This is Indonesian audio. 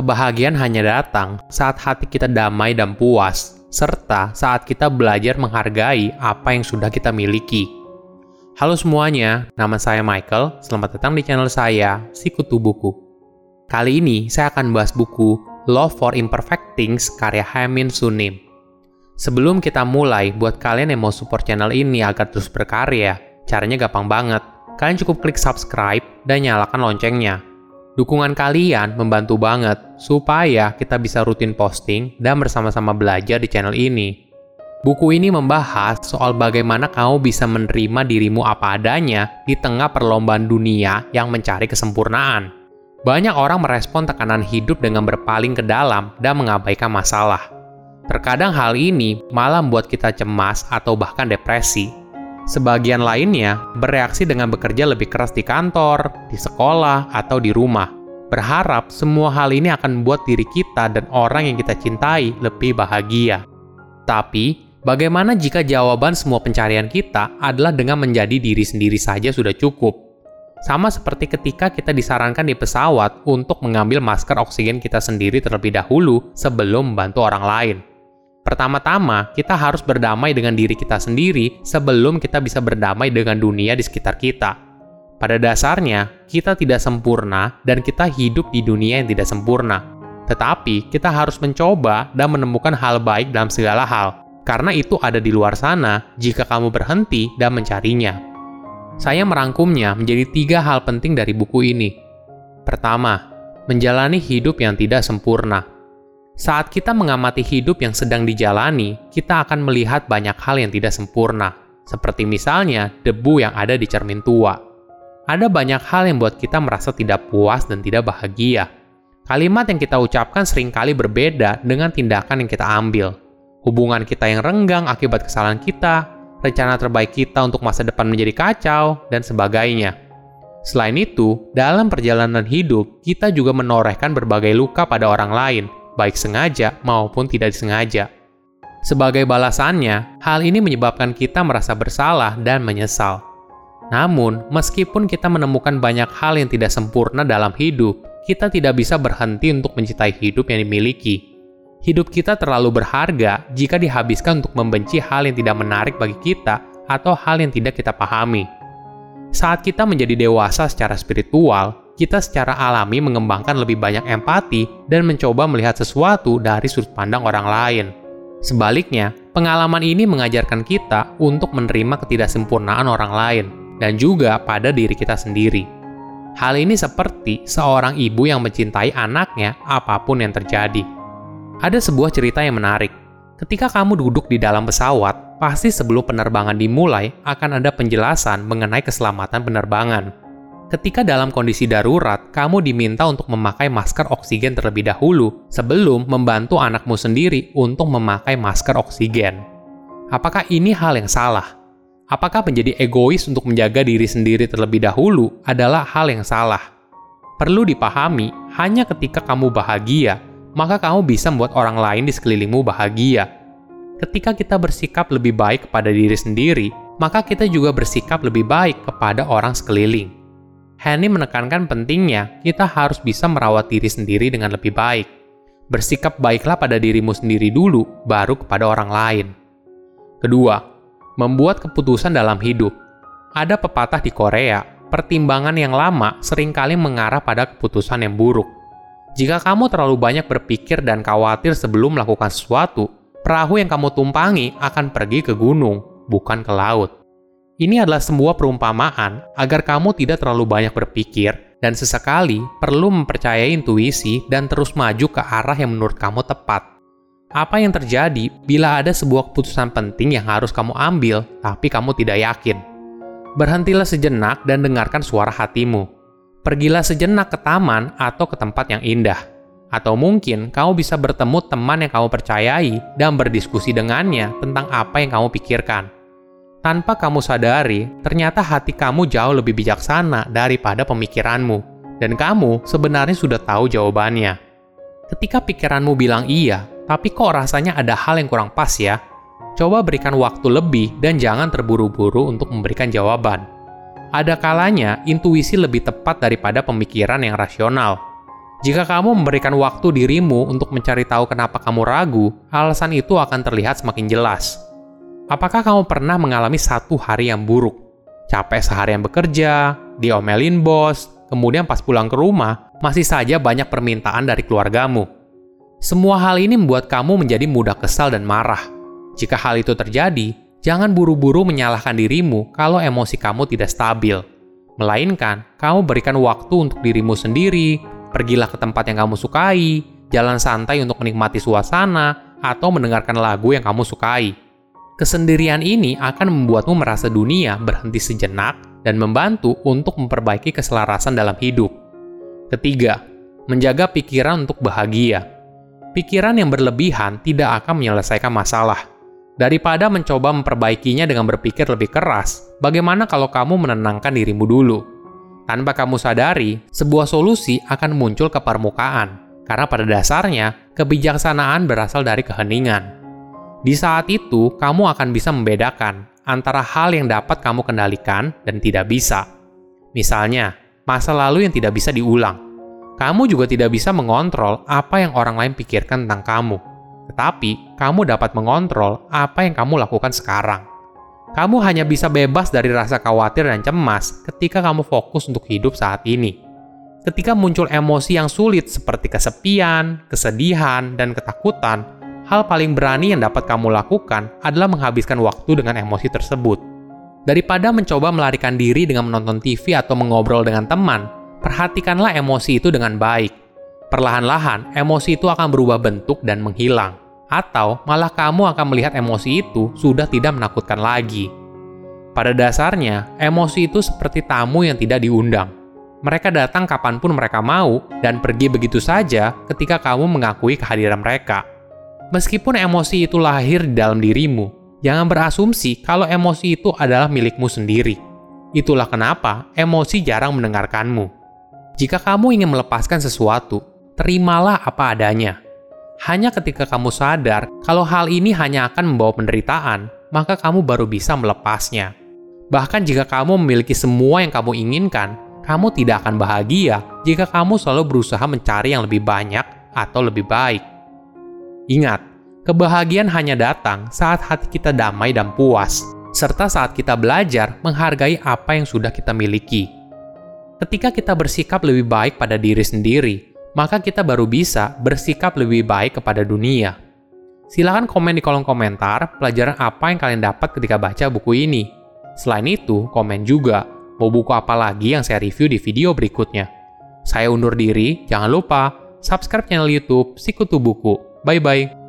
kebahagiaan hanya datang saat hati kita damai dan puas, serta saat kita belajar menghargai apa yang sudah kita miliki. Halo semuanya, nama saya Michael. Selamat datang di channel saya, Sikutu Buku. Kali ini saya akan bahas buku Love for Imperfect Things karya Hamin Sunim. Sebelum kita mulai, buat kalian yang mau support channel ini agar terus berkarya, caranya gampang banget. Kalian cukup klik subscribe dan nyalakan loncengnya Dukungan kalian membantu banget supaya kita bisa rutin posting dan bersama-sama belajar di channel ini. Buku ini membahas soal bagaimana kamu bisa menerima dirimu apa adanya di tengah perlombaan dunia yang mencari kesempurnaan. Banyak orang merespon tekanan hidup dengan berpaling ke dalam dan mengabaikan masalah. Terkadang hal ini malah membuat kita cemas atau bahkan depresi. Sebagian lainnya bereaksi dengan bekerja lebih keras di kantor, di sekolah, atau di rumah. Berharap semua hal ini akan membuat diri kita dan orang yang kita cintai lebih bahagia. Tapi, bagaimana jika jawaban semua pencarian kita adalah dengan menjadi diri sendiri saja sudah cukup? Sama seperti ketika kita disarankan di pesawat untuk mengambil masker oksigen kita sendiri terlebih dahulu sebelum membantu orang lain. Pertama-tama, kita harus berdamai dengan diri kita sendiri sebelum kita bisa berdamai dengan dunia di sekitar kita. Pada dasarnya, kita tidak sempurna dan kita hidup di dunia yang tidak sempurna. Tetapi, kita harus mencoba dan menemukan hal baik dalam segala hal, karena itu ada di luar sana jika kamu berhenti dan mencarinya. Saya merangkumnya menjadi tiga hal penting dari buku ini. Pertama, menjalani hidup yang tidak sempurna. Saat kita mengamati hidup yang sedang dijalani, kita akan melihat banyak hal yang tidak sempurna, seperti misalnya debu yang ada di cermin tua. Ada banyak hal yang membuat kita merasa tidak puas dan tidak bahagia. Kalimat yang kita ucapkan sering kali berbeda dengan tindakan yang kita ambil. Hubungan kita yang renggang akibat kesalahan kita, rencana terbaik kita untuk masa depan menjadi kacau, dan sebagainya. Selain itu, dalam perjalanan hidup, kita juga menorehkan berbagai luka pada orang lain – baik sengaja maupun tidak disengaja. Sebagai balasannya, hal ini menyebabkan kita merasa bersalah dan menyesal. Namun, meskipun kita menemukan banyak hal yang tidak sempurna dalam hidup, kita tidak bisa berhenti untuk mencintai hidup yang dimiliki. Hidup kita terlalu berharga jika dihabiskan untuk membenci hal yang tidak menarik bagi kita atau hal yang tidak kita pahami. Saat kita menjadi dewasa secara spiritual, kita secara alami mengembangkan lebih banyak empati dan mencoba melihat sesuatu dari sudut pandang orang lain. Sebaliknya, pengalaman ini mengajarkan kita untuk menerima ketidaksempurnaan orang lain dan juga pada diri kita sendiri. Hal ini seperti seorang ibu yang mencintai anaknya apa pun yang terjadi. Ada sebuah cerita yang menarik. Ketika kamu duduk di dalam pesawat, pasti sebelum penerbangan dimulai akan ada penjelasan mengenai keselamatan penerbangan. Ketika dalam kondisi darurat, kamu diminta untuk memakai masker oksigen terlebih dahulu sebelum membantu anakmu sendiri untuk memakai masker oksigen. Apakah ini hal yang salah? Apakah menjadi egois untuk menjaga diri sendiri terlebih dahulu adalah hal yang salah? Perlu dipahami, hanya ketika kamu bahagia, maka kamu bisa membuat orang lain di sekelilingmu bahagia. Ketika kita bersikap lebih baik kepada diri sendiri, maka kita juga bersikap lebih baik kepada orang sekeliling. Henny menekankan pentingnya kita harus bisa merawat diri sendiri dengan lebih baik. Bersikap baiklah pada dirimu sendiri dulu, baru kepada orang lain. Kedua, membuat keputusan dalam hidup. Ada pepatah di Korea, pertimbangan yang lama sering kali mengarah pada keputusan yang buruk. Jika kamu terlalu banyak berpikir dan khawatir sebelum melakukan sesuatu, perahu yang kamu tumpangi akan pergi ke gunung, bukan ke laut. Ini adalah sebuah perumpamaan agar kamu tidak terlalu banyak berpikir dan sesekali perlu mempercayai intuisi dan terus maju ke arah yang menurut kamu tepat. Apa yang terjadi bila ada sebuah keputusan penting yang harus kamu ambil, tapi kamu tidak yakin? Berhentilah sejenak dan dengarkan suara hatimu. Pergilah sejenak ke taman atau ke tempat yang indah. Atau mungkin kamu bisa bertemu teman yang kamu percayai dan berdiskusi dengannya tentang apa yang kamu pikirkan tanpa kamu sadari, ternyata hati kamu jauh lebih bijaksana daripada pemikiranmu, dan kamu sebenarnya sudah tahu jawabannya. Ketika pikiranmu bilang iya, tapi kok rasanya ada hal yang kurang pas ya? Coba berikan waktu lebih dan jangan terburu-buru untuk memberikan jawaban. Ada kalanya intuisi lebih tepat daripada pemikiran yang rasional. Jika kamu memberikan waktu dirimu untuk mencari tahu kenapa kamu ragu, alasan itu akan terlihat semakin jelas. Apakah kamu pernah mengalami satu hari yang buruk? Capek seharian bekerja, diomelin bos, kemudian pas pulang ke rumah, masih saja banyak permintaan dari keluargamu. Semua hal ini membuat kamu menjadi mudah kesal dan marah. Jika hal itu terjadi, jangan buru-buru menyalahkan dirimu kalau emosi kamu tidak stabil. Melainkan, kamu berikan waktu untuk dirimu sendiri, pergilah ke tempat yang kamu sukai, jalan santai untuk menikmati suasana, atau mendengarkan lagu yang kamu sukai. Kesendirian ini akan membuatmu merasa dunia berhenti sejenak dan membantu untuk memperbaiki keselarasan dalam hidup. Ketiga, menjaga pikiran untuk bahagia. Pikiran yang berlebihan tidak akan menyelesaikan masalah. Daripada mencoba memperbaikinya dengan berpikir lebih keras, bagaimana kalau kamu menenangkan dirimu dulu? Tanpa kamu sadari, sebuah solusi akan muncul ke permukaan, karena pada dasarnya kebijaksanaan berasal dari keheningan. Di saat itu, kamu akan bisa membedakan antara hal yang dapat kamu kendalikan dan tidak bisa. Misalnya, masa lalu yang tidak bisa diulang. Kamu juga tidak bisa mengontrol apa yang orang lain pikirkan tentang kamu. Tetapi, kamu dapat mengontrol apa yang kamu lakukan sekarang. Kamu hanya bisa bebas dari rasa khawatir dan cemas ketika kamu fokus untuk hidup saat ini. Ketika muncul emosi yang sulit seperti kesepian, kesedihan, dan ketakutan, hal paling berani yang dapat kamu lakukan adalah menghabiskan waktu dengan emosi tersebut. Daripada mencoba melarikan diri dengan menonton TV atau mengobrol dengan teman, perhatikanlah emosi itu dengan baik. Perlahan-lahan, emosi itu akan berubah bentuk dan menghilang. Atau malah kamu akan melihat emosi itu sudah tidak menakutkan lagi. Pada dasarnya, emosi itu seperti tamu yang tidak diundang. Mereka datang kapan pun mereka mau dan pergi begitu saja ketika kamu mengakui kehadiran mereka. Meskipun emosi itu lahir di dalam dirimu, jangan berasumsi kalau emosi itu adalah milikmu sendiri. Itulah kenapa emosi jarang mendengarkanmu. Jika kamu ingin melepaskan sesuatu, terimalah apa adanya. Hanya ketika kamu sadar kalau hal ini hanya akan membawa penderitaan, maka kamu baru bisa melepasnya. Bahkan jika kamu memiliki semua yang kamu inginkan, kamu tidak akan bahagia jika kamu selalu berusaha mencari yang lebih banyak atau lebih baik. Ingat, kebahagiaan hanya datang saat hati kita damai dan puas, serta saat kita belajar menghargai apa yang sudah kita miliki. Ketika kita bersikap lebih baik pada diri sendiri, maka kita baru bisa bersikap lebih baik kepada dunia. Silahkan komen di kolom komentar pelajaran apa yang kalian dapat ketika baca buku ini. Selain itu, komen juga mau buku apa lagi yang saya review di video berikutnya. Saya undur diri, jangan lupa subscribe channel YouTube Sikutu Buku. Bye bye.